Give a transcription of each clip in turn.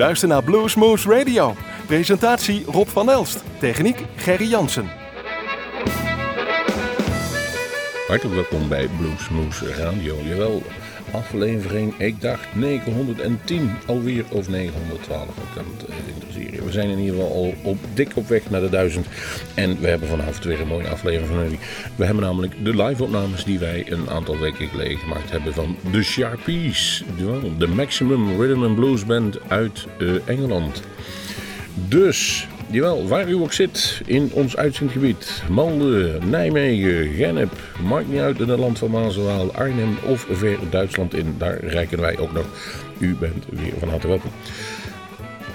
luistert naar Bluesmoose Radio. Presentatie Rob van Elst. Techniek Gerry Jansen. Hartelijk welkom bij Bluesmoose Radio. Jawel, aflevering, ik dacht 910, alweer of 912. Ik kan het eh. We zijn in ieder geval al op, dik op weg naar de 1000. En we hebben vanavond weer een mooie aflevering van jullie. We hebben namelijk de live-opnames die wij een aantal weken geleden gemaakt hebben van The Sharpies. De, Maximum Rhythm and Blues Band uit uh, Engeland. Dus Jawel, waar u ook zit in ons uitzendgebied. Malden, Nijmegen, Gennep, maakt niet uit in het land van Maaswaal, Arnhem of ver Duitsland in. Daar reiken wij ook nog. U bent weer van harte welkom.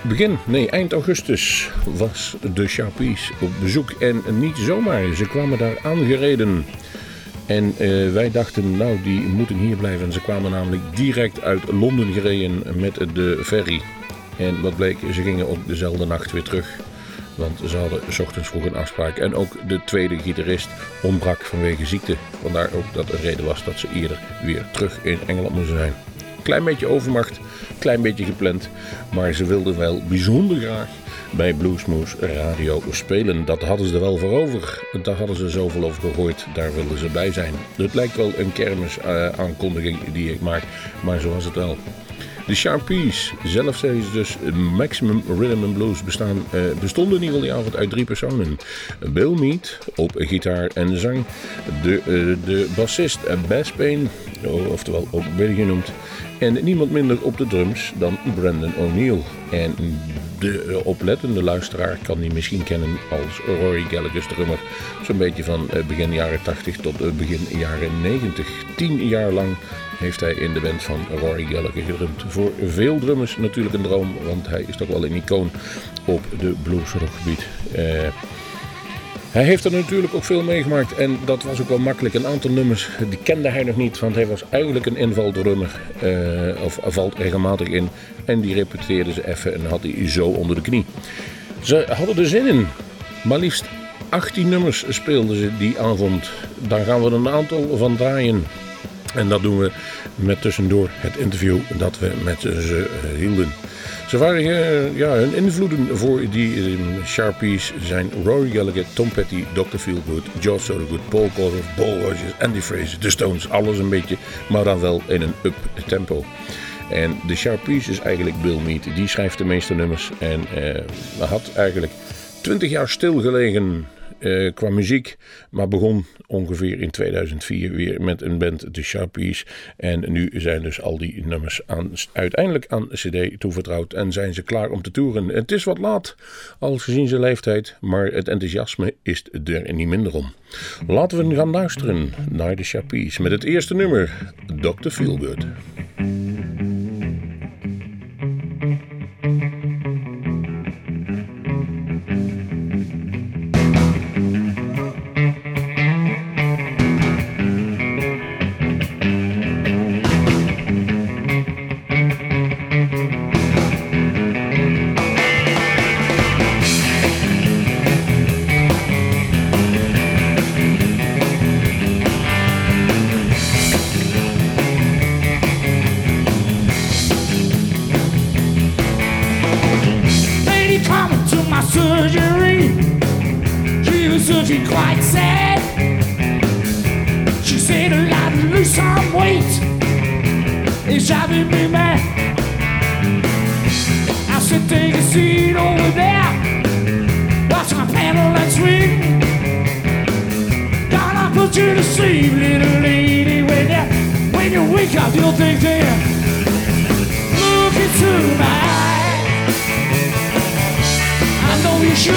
Begin, nee, eind augustus was de Sharpies op bezoek. En niet zomaar, ze kwamen daar aangereden. En uh, wij dachten, nou, die moeten hier blijven. Ze kwamen namelijk direct uit Londen gereden met de ferry. En wat bleek, ze gingen ook dezelfde nacht weer terug. Want ze hadden s ochtends vroeg een afspraak. En ook de tweede gitarist ontbrak vanwege ziekte. Vandaar ook dat de reden was dat ze eerder weer terug in Engeland moesten zijn. Klein beetje overmacht, klein beetje gepland. Maar ze wilden wel bijzonder graag bij Bluesmoose Radio spelen. Dat hadden ze er wel voor over. Daar hadden ze zoveel over gehoord. Daar wilden ze bij zijn. Het lijkt wel een kermis uh, aankondiging die ik maak. Maar zo was het wel. De Sharpies, zelf zeggen ze dus Maximum Rhythm and Blues, bestaan, uh, bestonden in ieder geval die avond uit drie personen. Bill Mead op gitaar en zang, de, uh, de bassist Bass Payne, oftewel ook Billy genoemd, en niemand minder op de drums dan Brandon O'Neill. En de oplettende luisteraar kan die misschien kennen als Rory Gallagher's drummer. Zo'n beetje van begin jaren 80 tot begin jaren 90. Tien jaar lang heeft hij in de band van Rory Gallagher gedrumd. Voor veel drummers natuurlijk een droom, want hij is toch wel een icoon op de bluesrockgebied. Uh, hij heeft er natuurlijk ook veel meegemaakt en dat was ook wel makkelijk. Een aantal nummers die kende hij nog niet, want hij was eigenlijk een invaldrummer. Uh, of valt regelmatig in. En die repeteerde ze even en had hij zo onder de knie. Ze hadden er zin in. Maar liefst 18 nummers speelden ze die avond. Daar gaan we een aantal van draaien. En dat doen we met tussendoor het interview dat we met ze hielden. Ze waren, uh, ja, hun invloeden voor die uh, Sharpies zijn Rory Gallagher, Tom Petty, Dr. Feelgood, George Thorogood, Paul Collier, Paul Rogers, Andy Fraser, The Stones. Alles een beetje, maar dan wel in een up tempo. En de Sharpies is eigenlijk Bill Mead. Die schrijft de meeste nummers en uh, had eigenlijk 20 jaar stilgelegen uh, qua muziek. Maar begon ongeveer in 2004 weer met een band, The Sharpies. En nu zijn dus al die nummers aan, uiteindelijk aan CD toevertrouwd. En zijn ze klaar om te toeren. Het is wat laat, al gezien zijn leeftijd. Maar het enthousiasme is er niet minder om. Laten we gaan luisteren naar The Sharpies. Met het eerste nummer, Dr. Feelgood. surgery. She was surgery quite sad. She said, I'd lose some weight. It's driving me mad. I said, take a seat over there. Watch my panel and swing. God, I put you to sleep, little lady. When you, when you wake up, you'll think there. Look into my I'm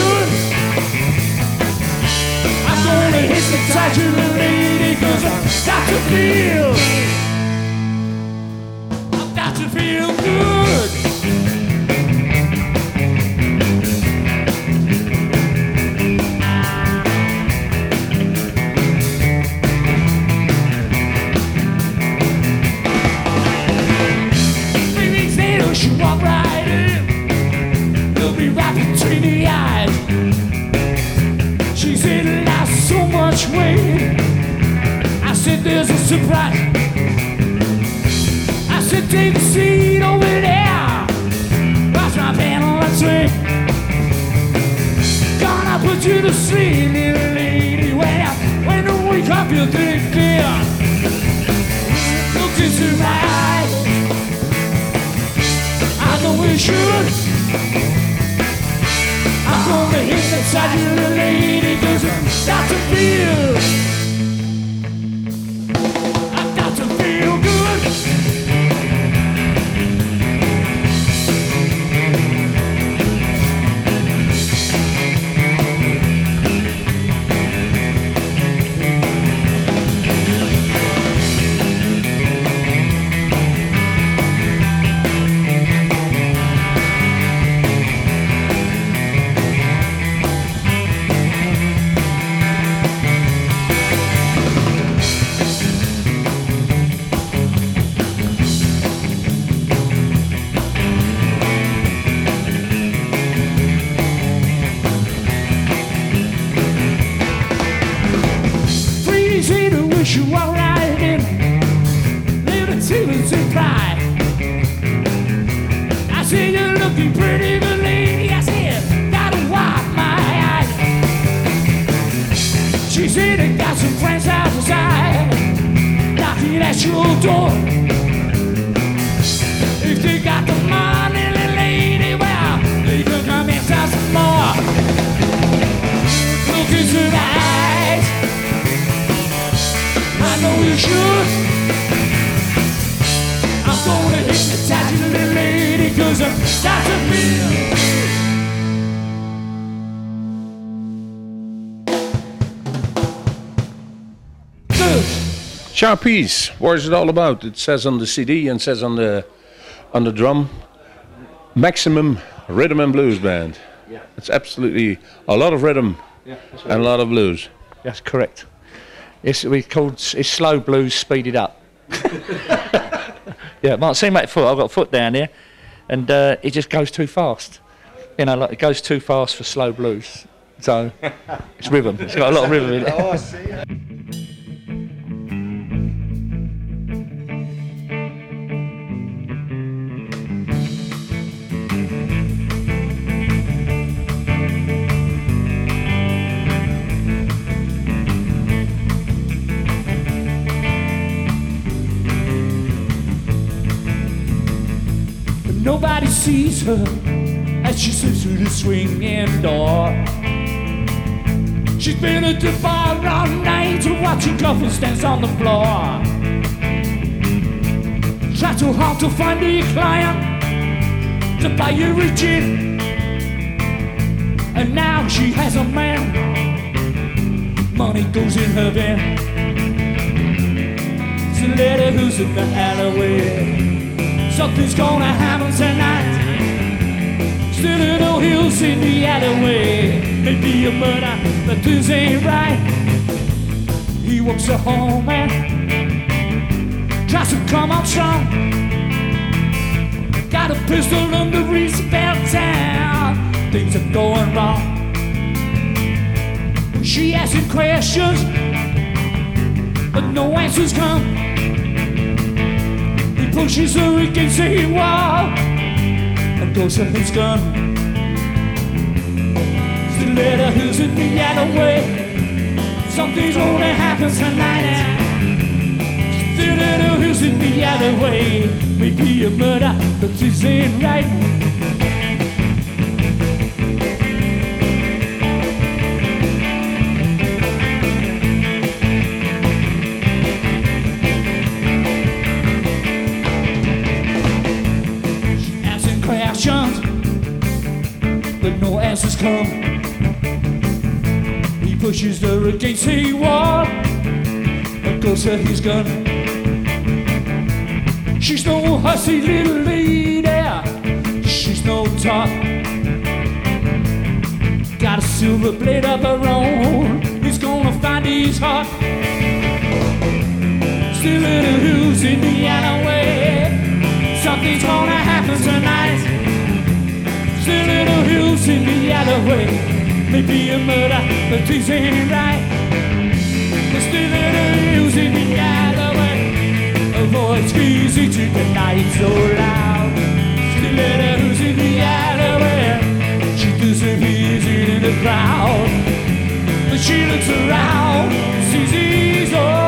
gonna hit the title lady, cause I got to feel. Sharpies, what is it all about? It says on the CD and says on the on the drum. Maximum Rhythm and Blues Band. Yeah. It's absolutely a lot of rhythm Yeah, and a lot of blues. that's correct. It's we called it's slow blues speeded up. yeah, might seem like foot. I've got a foot down here, and uh, it just goes too fast. You know, like it goes too fast for slow blues. So it's rhythm. It's got a lot of rhythm in it. But sees her as she slips through the swinging door. She's been the bar all night watching couples dance on the floor. Try too hard to find a client to buy you a gin. And now she has a man. Money goes in her van. It's a lady who's in the alleyway. Something's gonna happen tonight. Still in the hills in the alleyway. Maybe a murder, but this ain't right. He walks her home and tries to come out strong. Got a pistol on the Roosevelt town. Things are going wrong. She asking questions, but no answers come. He pushes her against a wall and goes for his gun. Stiletto who's in the alleyway. Something's gonna happen tonight. Stiletto who's in the alleyway. Maybe a murder, but this ain't right. For his gun. She's no hussy little lady, she's no top. Got a silver blade of her own, he's gonna find his heart. Still little who's in the alleyway. Something's gonna happen tonight. Still little hills in the alleyway. Maybe a murder, but this ain't right. Still hills in the alleyway. A voice easy to the night so loud. Still little hills in the alleyway. She disappears in the crowd. But she looks around, sees he's all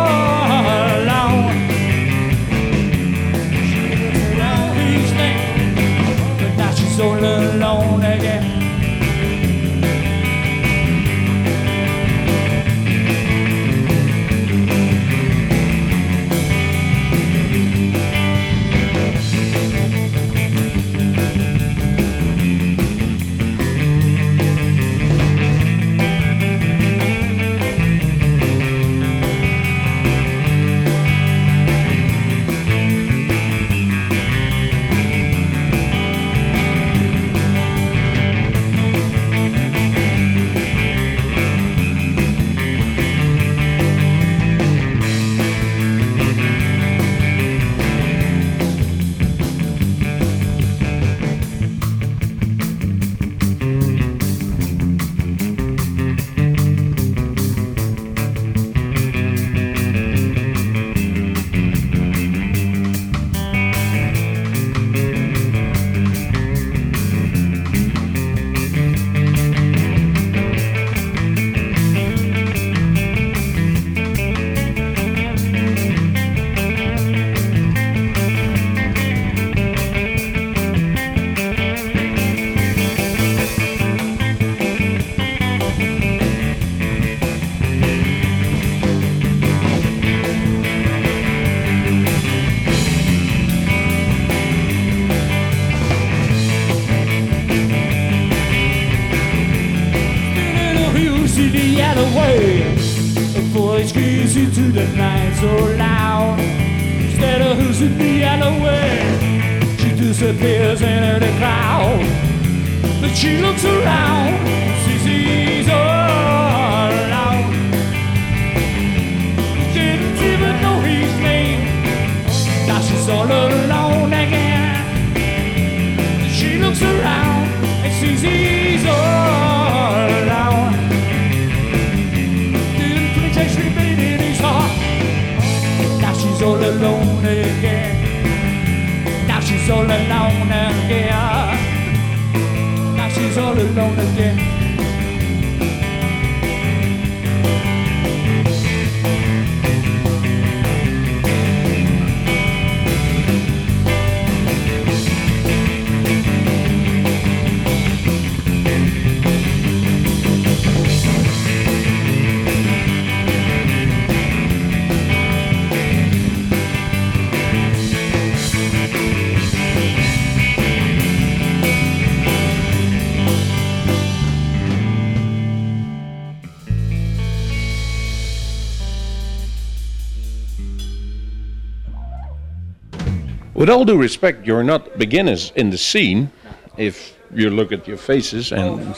With all due respect, you're not beginners in the scene. If you look at your faces and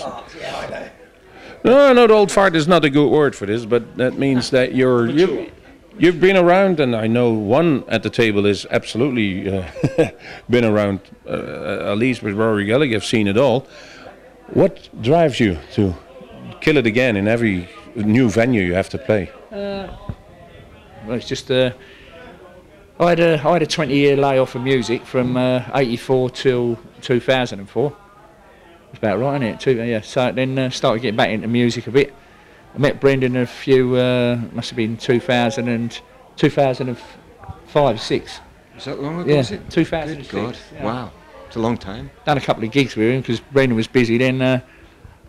no, not old fart is not a good word for this, but that means that you're you've, you've been around, and I know one at the table is absolutely uh, been around. Uh, at least with Rory Gallagher, I've seen it all. What drives you to kill it again in every new venue you have to play? Well, it's just uh, I had a I had a 20 year layoff of music from uh, 84 till 2004. That's about right, isn't it? Two, yeah. So then uh, started getting back into music a bit. I met Brendan a few uh, must have been 2000 and 2005 six. Is that long ago? Yeah, is it? 2006. Good God. yeah. Wow. It's a long time. Done a couple of gigs with him because Brendan was busy. Then uh,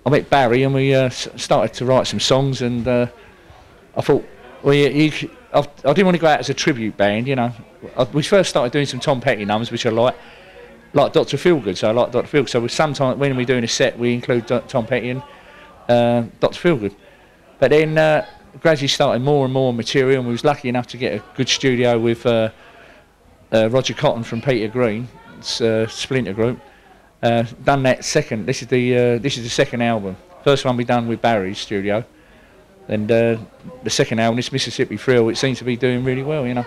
I met Barry and we uh, started to write some songs. And uh, I thought, well, yeah, you, c- I, I didn't want to go out as a tribute band, you know. I, we first started doing some Tom Petty numbers, which I like, like Dr. Feelgood. So I like Dr. Feelgood. So we sometimes when we're doing a set, we include Do- Tom Petty and uh, Dr. Feelgood. But then uh, gradually started more and more material, and we was lucky enough to get a good studio with uh, uh, Roger Cotton from Peter Green, uh, Splinter Group. Uh, done that second. This is the this is the second album. First one we done with Barry's studio, and uh, the second album, this Mississippi Thrill, it seems to be doing really well. You know.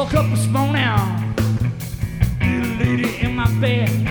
Woke up this morning, little lady in my bed.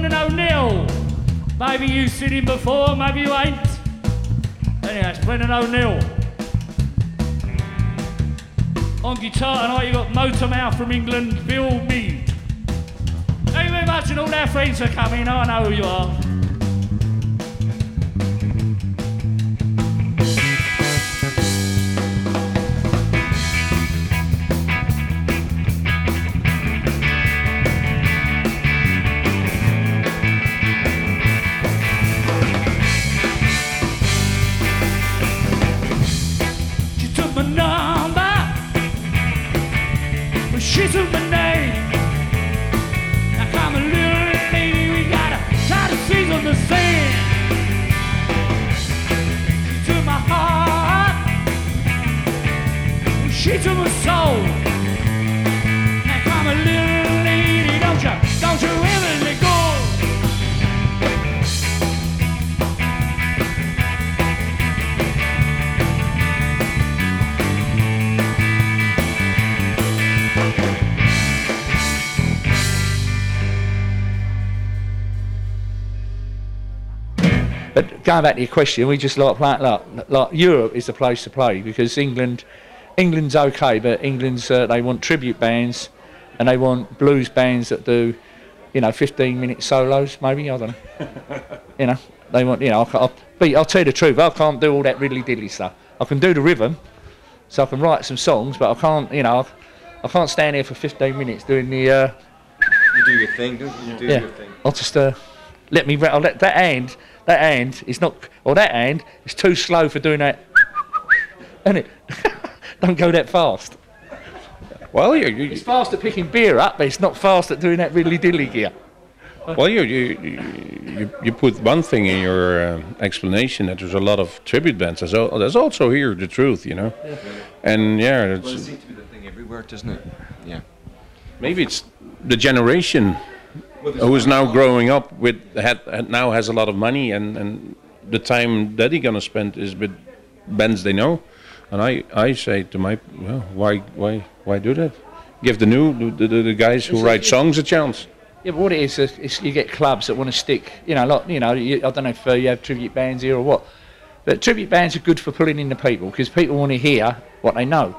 Brendan O'Neill. Maybe you've seen him before, maybe you ain't. Anyway, it's Brendan O'Neill. On guitar tonight you've got Motormouth from England, Bill Mead. Thank you very much and all our friends for coming. I know who you are. Now a little lady, don't you, don't you ever let go. But going back to your question, we just like like, like Europe is the place to play because England, England's okay, but England's uh, they want tribute bands, and they want blues bands that do, you know, 15 minute solos maybe. I don't know. you know, they want you know. I, I'll, but I'll tell you the truth, I can't do all that riddly diddly stuff. I can do the rhythm, so I can write some songs, but I can't, you know, I, I can't stand here for 15 minutes doing the. Uh, You do your thing, don't you? You do Yeah. your thing. I'll just uh, let me. I'll let that hand. That hand is not. Or that hand is too slow for doing that. Isn't it? Don't go that fast. Well, you, you, It's fast at picking beer up, but it's not fast at doing that riddly dilly gear. well, you, you, you, you put one thing in your uh, explanation that there's a lot of tribute bands. There's, al- there's also here the truth, you know. And yeah, Well, it it's, seems to be the thing everywhere, doesn't it? Yeah. maybe it's the generation who is now growing up with had, had now has a lot of money and, and the time that he gonna spend is with bands they know. And I, I say to my well, why why why do that? Give the new the, the, the guys who write songs a chance. Yeah, but what it is, is, is you get clubs that want to stick. You know, like you know, you, I don't know if uh, you have tribute bands here or what, but tribute bands are good for pulling in the people because people want to hear what they know.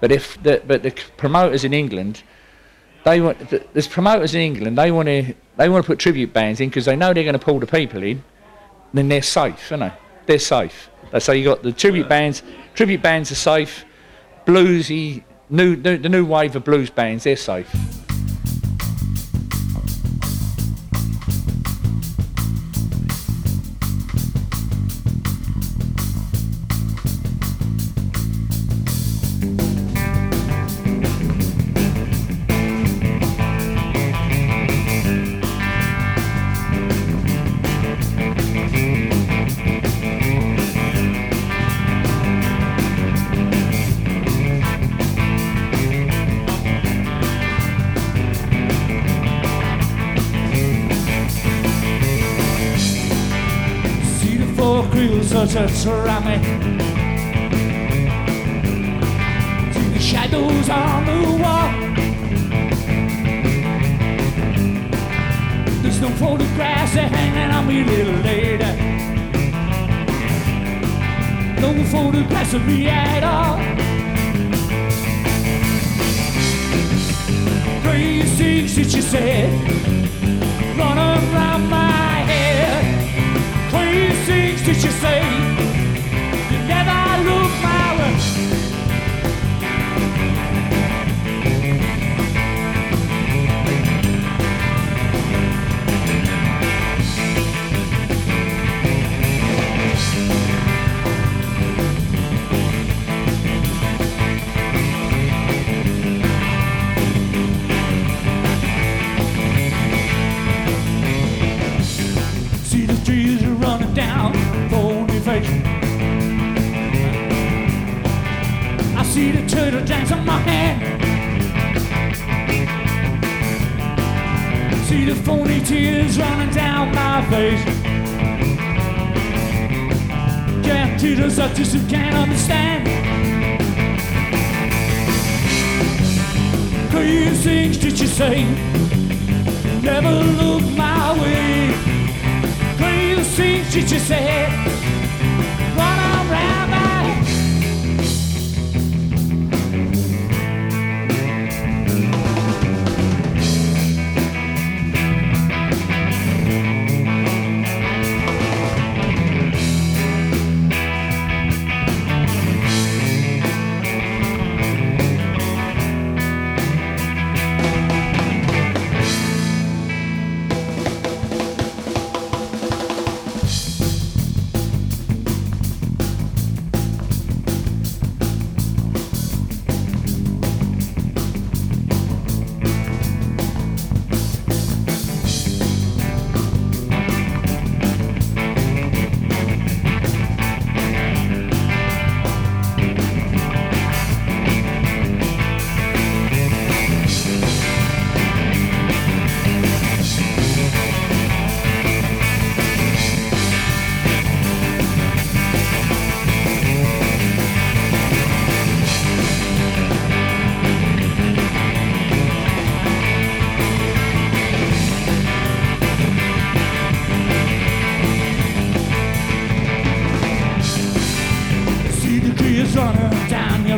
But if the but the promoters in England, they want the, there's promoters in England. They want to they want to put tribute bands in because they know they're going to pull the people in. Then they're safe, aren't they? They're safe. That's how you got the tribute bands. Tribute bands are safe. Bluesy, new, new the new wave of blues bands. They're safe. Of dance on my hand. See the phony tears running down my face. Can't tears I just can't understand. Crazy things did you say? Never look my way crazy things did you said.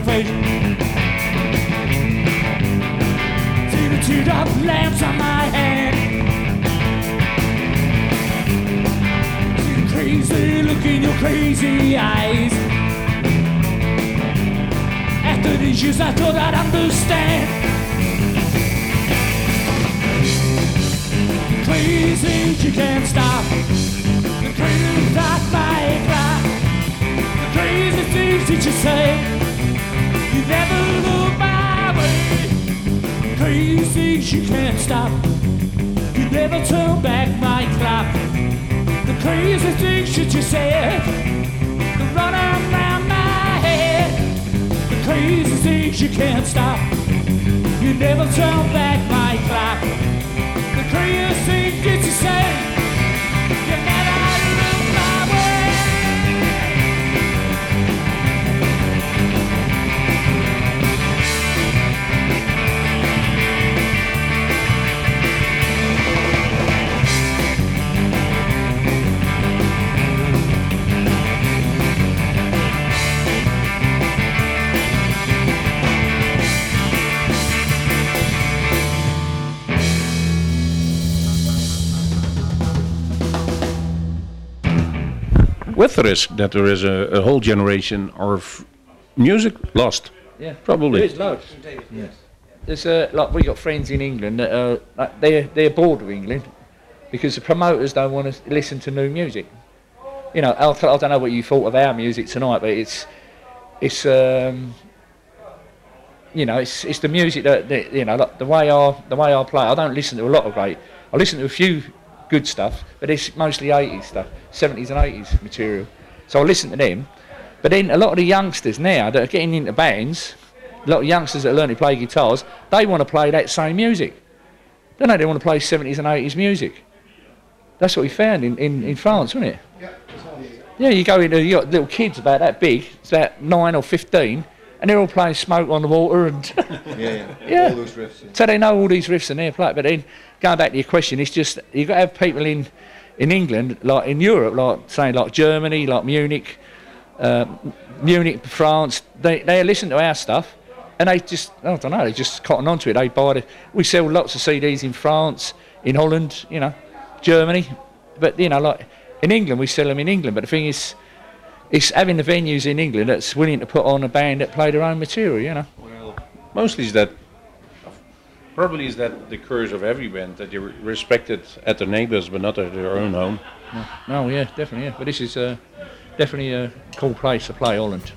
Face. See the teardrop lamps on my hand. See the crazy look in your crazy eyes. After these years, I thought I'd understand. she can't stop. The crazy thought my cry. The crazy things that you say. Never look my way. Crazy she can't stop. You never turn back my clock. The crazy things that you said. The run around my head. The crazy things you can't stop. You never turn back my clock. The crazy things that you say. With the risk that there is a, a whole generation of music lost. Yeah, Probably. There is loads. There's uh, like we got friends in England that are like they're they're bored of England because the promoters don't want to listen to new music. You know, I, I don't know what you thought of our music tonight, but it's it's um, you know it's it's the music that, that you know like the way I the way I play. I don't listen to a lot of great. I listen to a few good stuff, but it's mostly 80s stuff, 70s and 80s material. So I listen to them. But then a lot of the youngsters now that are getting into bands, a lot of youngsters that are learning to play guitars, they want to play that same music. Don't they? They want to play 70s and 80s music. That's what we found in, in, in France, wasn't it? Yeah, you go into you got little kids about that big, it's about nine or fifteen, and they're all playing "Smoke on the Water" and Yeah, yeah. Yeah. All those riffs. yeah. so they know all these riffs and they're playing. But then going back to your question, it's just you've got to have people in in England, like in Europe, like saying like Germany, like Munich, uh, Munich, France. They they listen to our stuff, and they just I don't know, they just cotton onto it. They buy it. We sell lots of CDs in France, in Holland, you know, Germany, but you know like in England we sell them in England. But the thing is. It's having the venues in England that's willing to put on a band that play their own material, you know. Well, mostly is that, probably is that the curse of every band, that you're respected at the neighbors but not at your own home. No, yeah, definitely, yeah. But this is uh, definitely a cool place to play, Holland.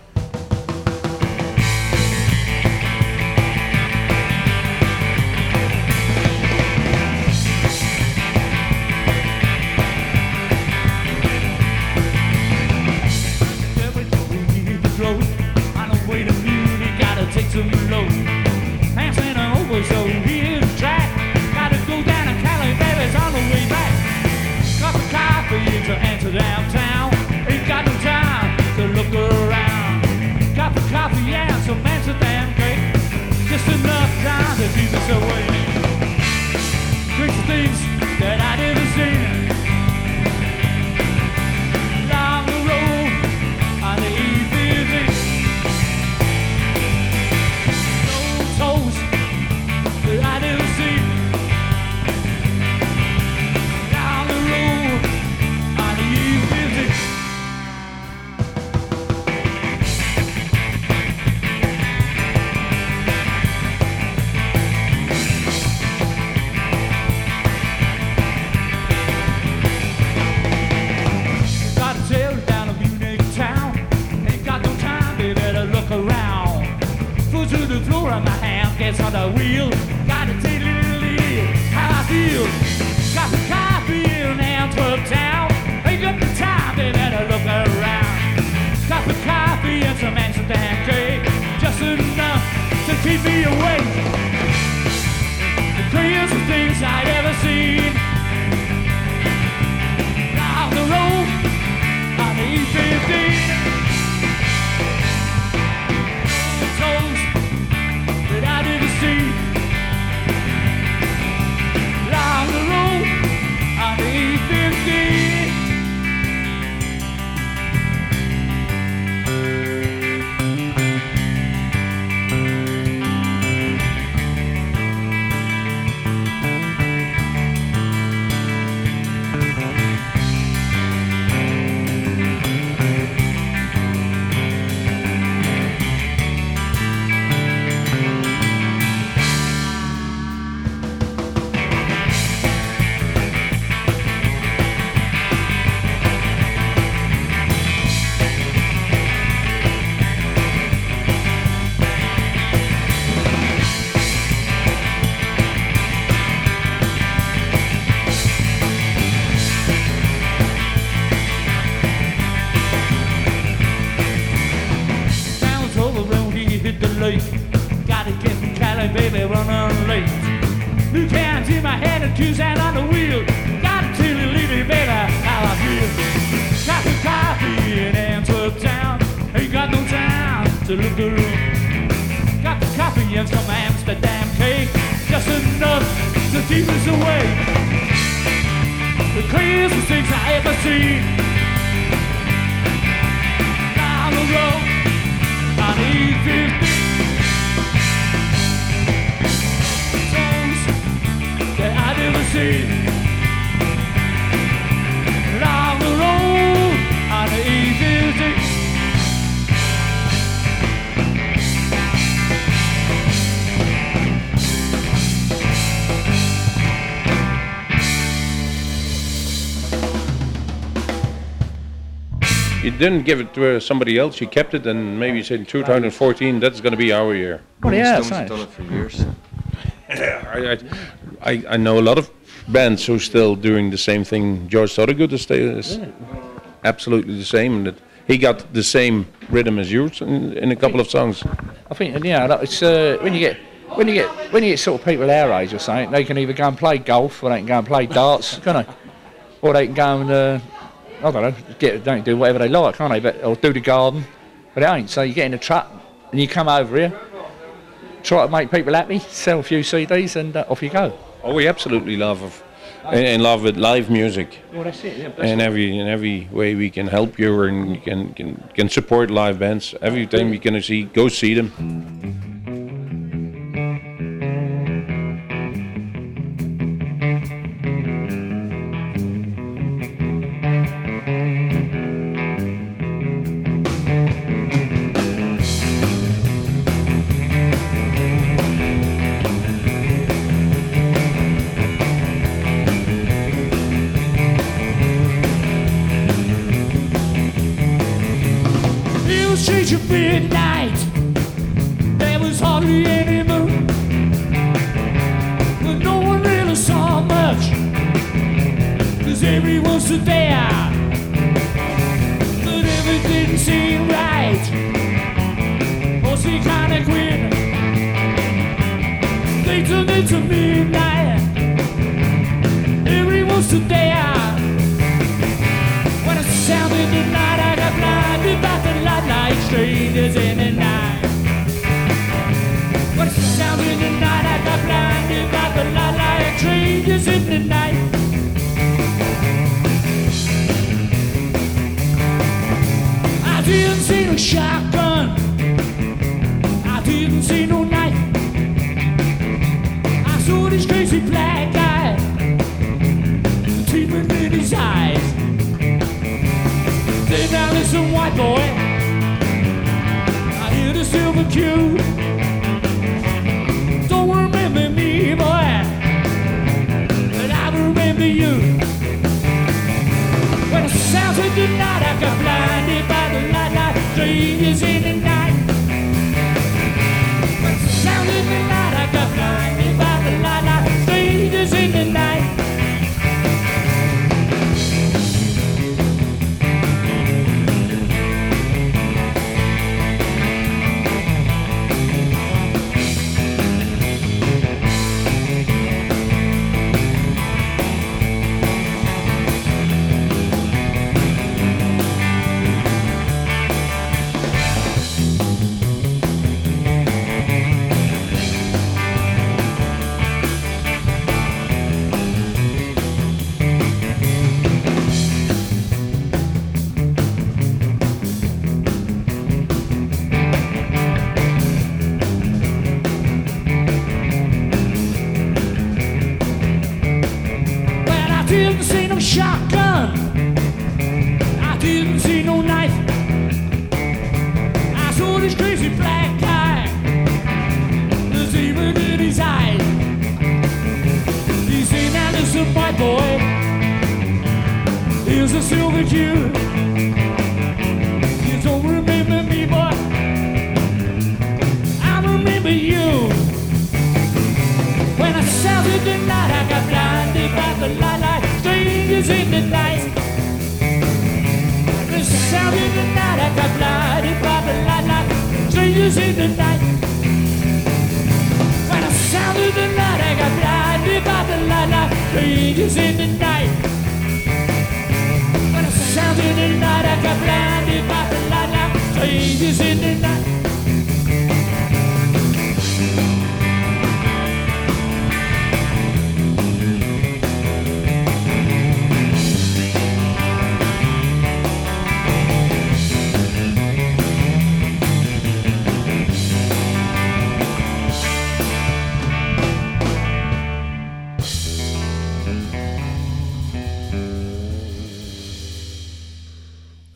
New cans in my head and two sand on the wheel. Got until you leave me, baby, how I feel. Got the coffee in Amsterdam. Ain't got no time to look around. Got the coffee and some Amsterdam cake. Just enough to keep us awake. The cleanest things I ever seen. Down the road, I need 15. You didn't give it to uh, somebody else. You kept it, and maybe you said in 2014 that's going to be our year. Well, Rolling yeah, Stones have done it for years. I, I, I, I know a lot of bands who are still doing the same thing. George Thorogood is, still, is absolutely the same. and That he got the same rhythm as yours in, in a couple of songs. I think, yeah, it's uh, when you get when you get when you get sort of people our age or something, they can either go and play golf or they can go and play darts, can they? Or they can go and uh, I don't know, get don't do whatever they like, can't they? But or do the garden, but it ain't. So you get in a truck and you come over here, try to make people happy, sell a few CDs, and uh, off you go. Oh, we absolutely love of, in, in love with live music. Well, that's it. Yeah, in every in every way we can help you and can can, can support live bands. Every time you can see, go see them. Mm-hmm.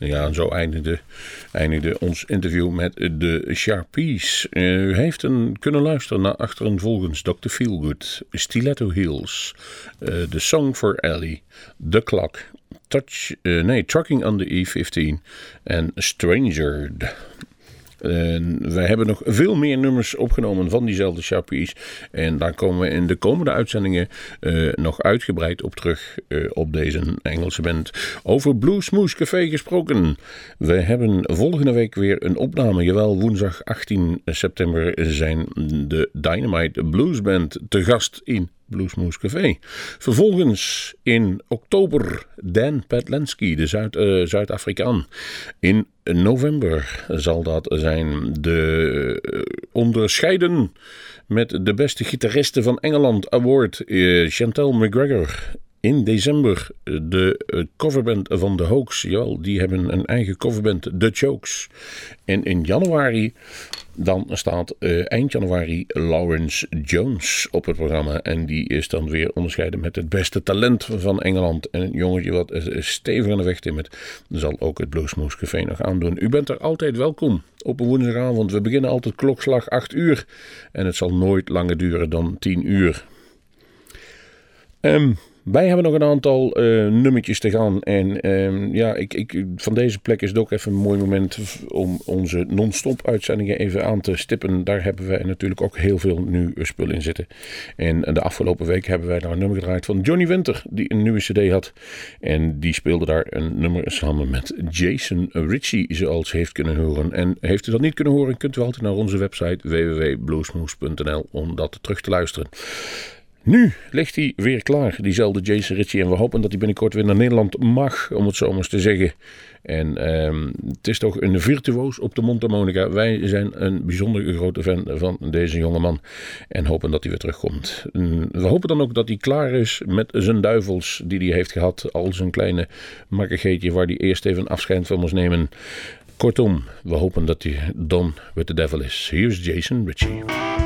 Ja, zo eindigde, eindigde ons interview met de Sharpies. Eh, U heeft een, kunnen luisteren naar achtereenvolgens Dr. Feelgood, Stiletto Heels, eh, The Song for Ellie, The Clock, Touch, eh, nee, Trucking on the E15 en Stranger. Wij hebben nog veel meer nummers opgenomen van diezelfde Sharpies. En daar komen we in de komende uitzendingen eh, nog uitgebreid op terug eh, op deze Engelse band. Over Blue Smooth Café gesproken. We hebben volgende week weer een opname. Jawel, woensdag 18 september zijn de Dynamite Blues Band te gast in Bluesmoose Café. Vervolgens in oktober Dan Petlensky, de Zuid, eh, Zuid-Afrikaan. In november zal dat zijn de eh, onderscheiden met de beste gitariste van Engeland award, eh, Chantal McGregor. In december de eh, coverband van The Hoax. Jawel, die hebben een eigen coverband, The Chokes. En in januari dan staat eh, eind januari Lawrence Jones op het programma. En die is dan weer onderscheiden met het beste talent van Engeland. En een jongetje wat eh, stevig aan de weg timmert, zal ook het Bluesmoose Café nog aandoen. U bent er altijd welkom op een woensdagavond. We beginnen altijd klokslag 8 uur. En het zal nooit langer duren dan 10 uur. Ehm, wij hebben nog een aantal eh, nummertjes te gaan. En ehm, ja, ik, ik, van deze plek is het ook even een mooi moment om onze non-stop uitzendingen even aan te stippen. Daar hebben wij natuurlijk ook heel veel nu spul in zitten. En de afgelopen week hebben wij daar een nummer gedraaid van Johnny Winter, die een nieuwe cd had. En die speelde daar een nummer samen met Jason Ritchie, zoals heeft kunnen horen. En heeft u dat niet kunnen horen, kunt u altijd naar onze website www.bluesmoose.nl om dat terug te luisteren. Nu ligt hij weer klaar, diezelfde Jason Ritchie. En we hopen dat hij binnenkort weer naar Nederland mag, om het zo maar eens te zeggen. En ehm, het is toch een virtuoos op de mondharmonica. Wij zijn een bijzonder grote fan van deze jongeman. En hopen dat hij weer terugkomt. En we hopen dan ook dat hij klaar is met zijn duivels die hij heeft gehad. Al zijn kleine makkegeetje waar hij eerst even afscheid van moest nemen. Kortom, we hopen dat hij done with the devil is. Hier is Jason Ritchie.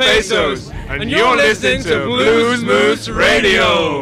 pesos, and, you're listening to Bluesmoose Radio.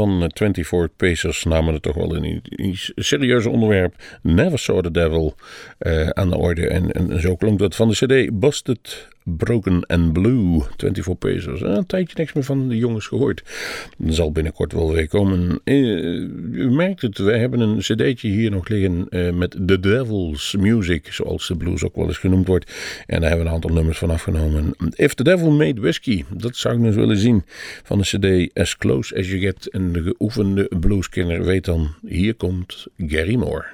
van eh, 24 Pacers namen het toch wel een, een serieus onderwerp. Never Saw the Devil eh, aan de orde. En, en zo klonk dat van de CD Busted Broken and Blue, 24 pesos. Een tijdje niks meer van de jongens gehoord. Dat zal binnenkort wel weer komen. Eh, u merkt het, wij hebben een cd'tje hier nog liggen eh, met The Devil's Music, zoals de blues ook wel eens genoemd wordt. En daar hebben we een aantal nummers van afgenomen. If the Devil Made Whiskey, dat zou ik nog willen zien. Van de cd As Close As You Get. En de geoefende blueskinner weet dan, hier komt Gary Moore.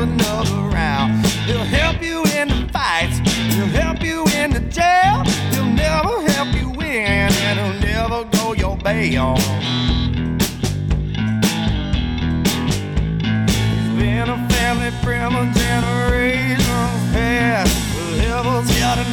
Another round. He'll help you in the fights, he'll help you in the jail. He'll never help you win, and he'll never go your bail. He's been a family friend of generations past. Whoever's here tonight,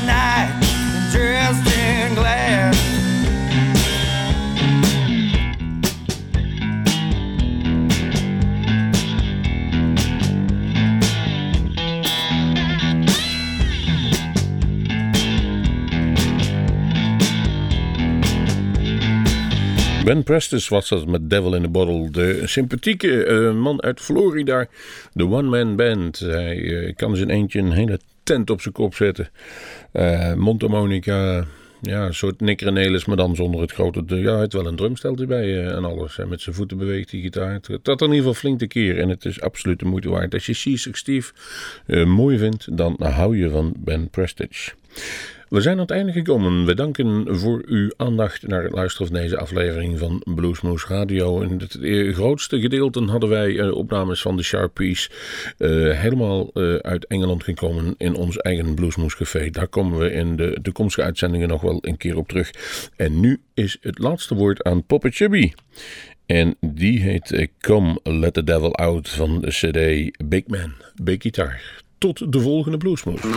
Ben Prestis was dat met Devil in a Bottle. De sympathieke eh, man uit Florida. De one-man band. Hij eh, kan zijn eentje een hele tent op zijn kop zetten. Eh mondharmonica. Ja, een soort Nick maar dan zonder het grote... Ja, hij heeft wel een drumstel erbij en alles. Met zijn voeten beweegt die gitaar. Dat in ieder geval flink te keer. En het is absoluut de moeite waard. Als je Seasick Steve mooi vindt, dan hou je van Ben Prestige. We zijn aan het einde gekomen. We danken voor uw aandacht naar het luisteren van deze aflevering van Bluesmoose Radio. In het grootste gedeelte hadden wij eh, opnames van de Sharpies eh, helemaal eh, uit Engeland gekomen in ons eigen Bluesmoose Café. Daar komen we in de toekomstige uitzendingen nog wel een keer op terug. En nu is het laatste woord aan Poppet Chubby. En die heet Come Let the Devil Out van de CD Big Man, Big Guitar. Tot de volgende Bluesmoose.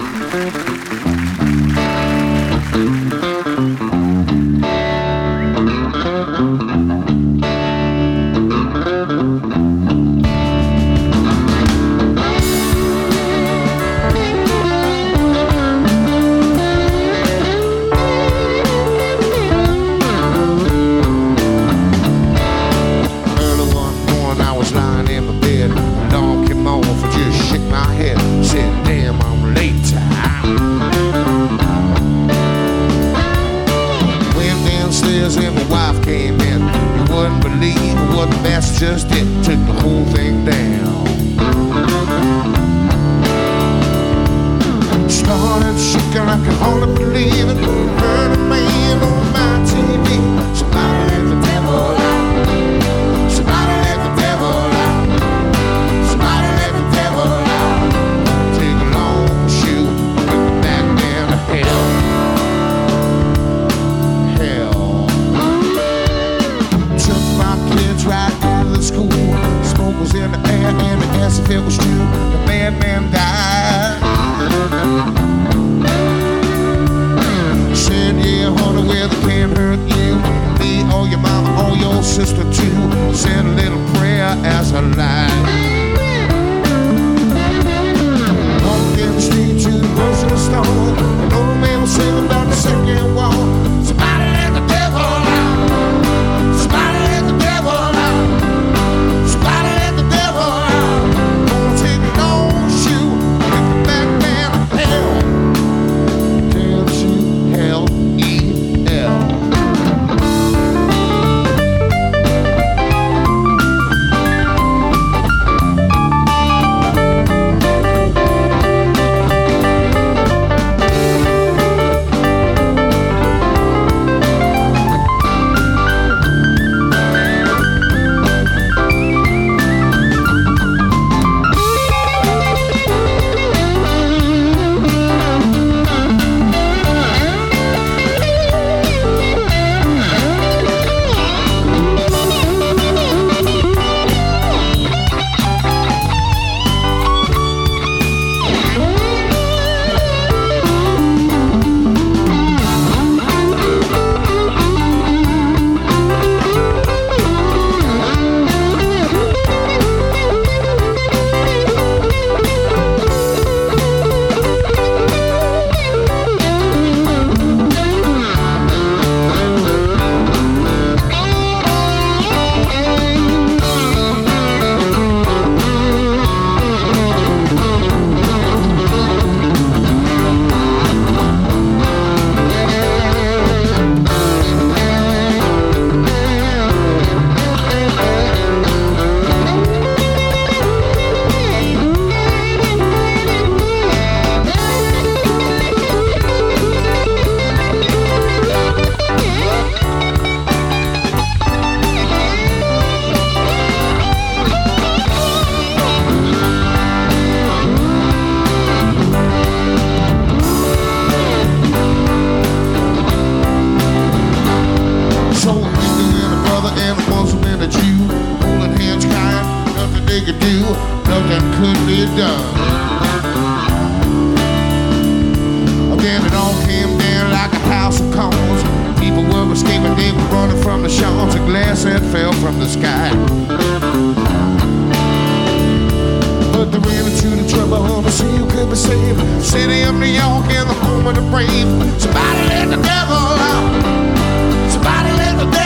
slave. City of New York and the home of the brave. Somebody let the devil out. Somebody let the devil out.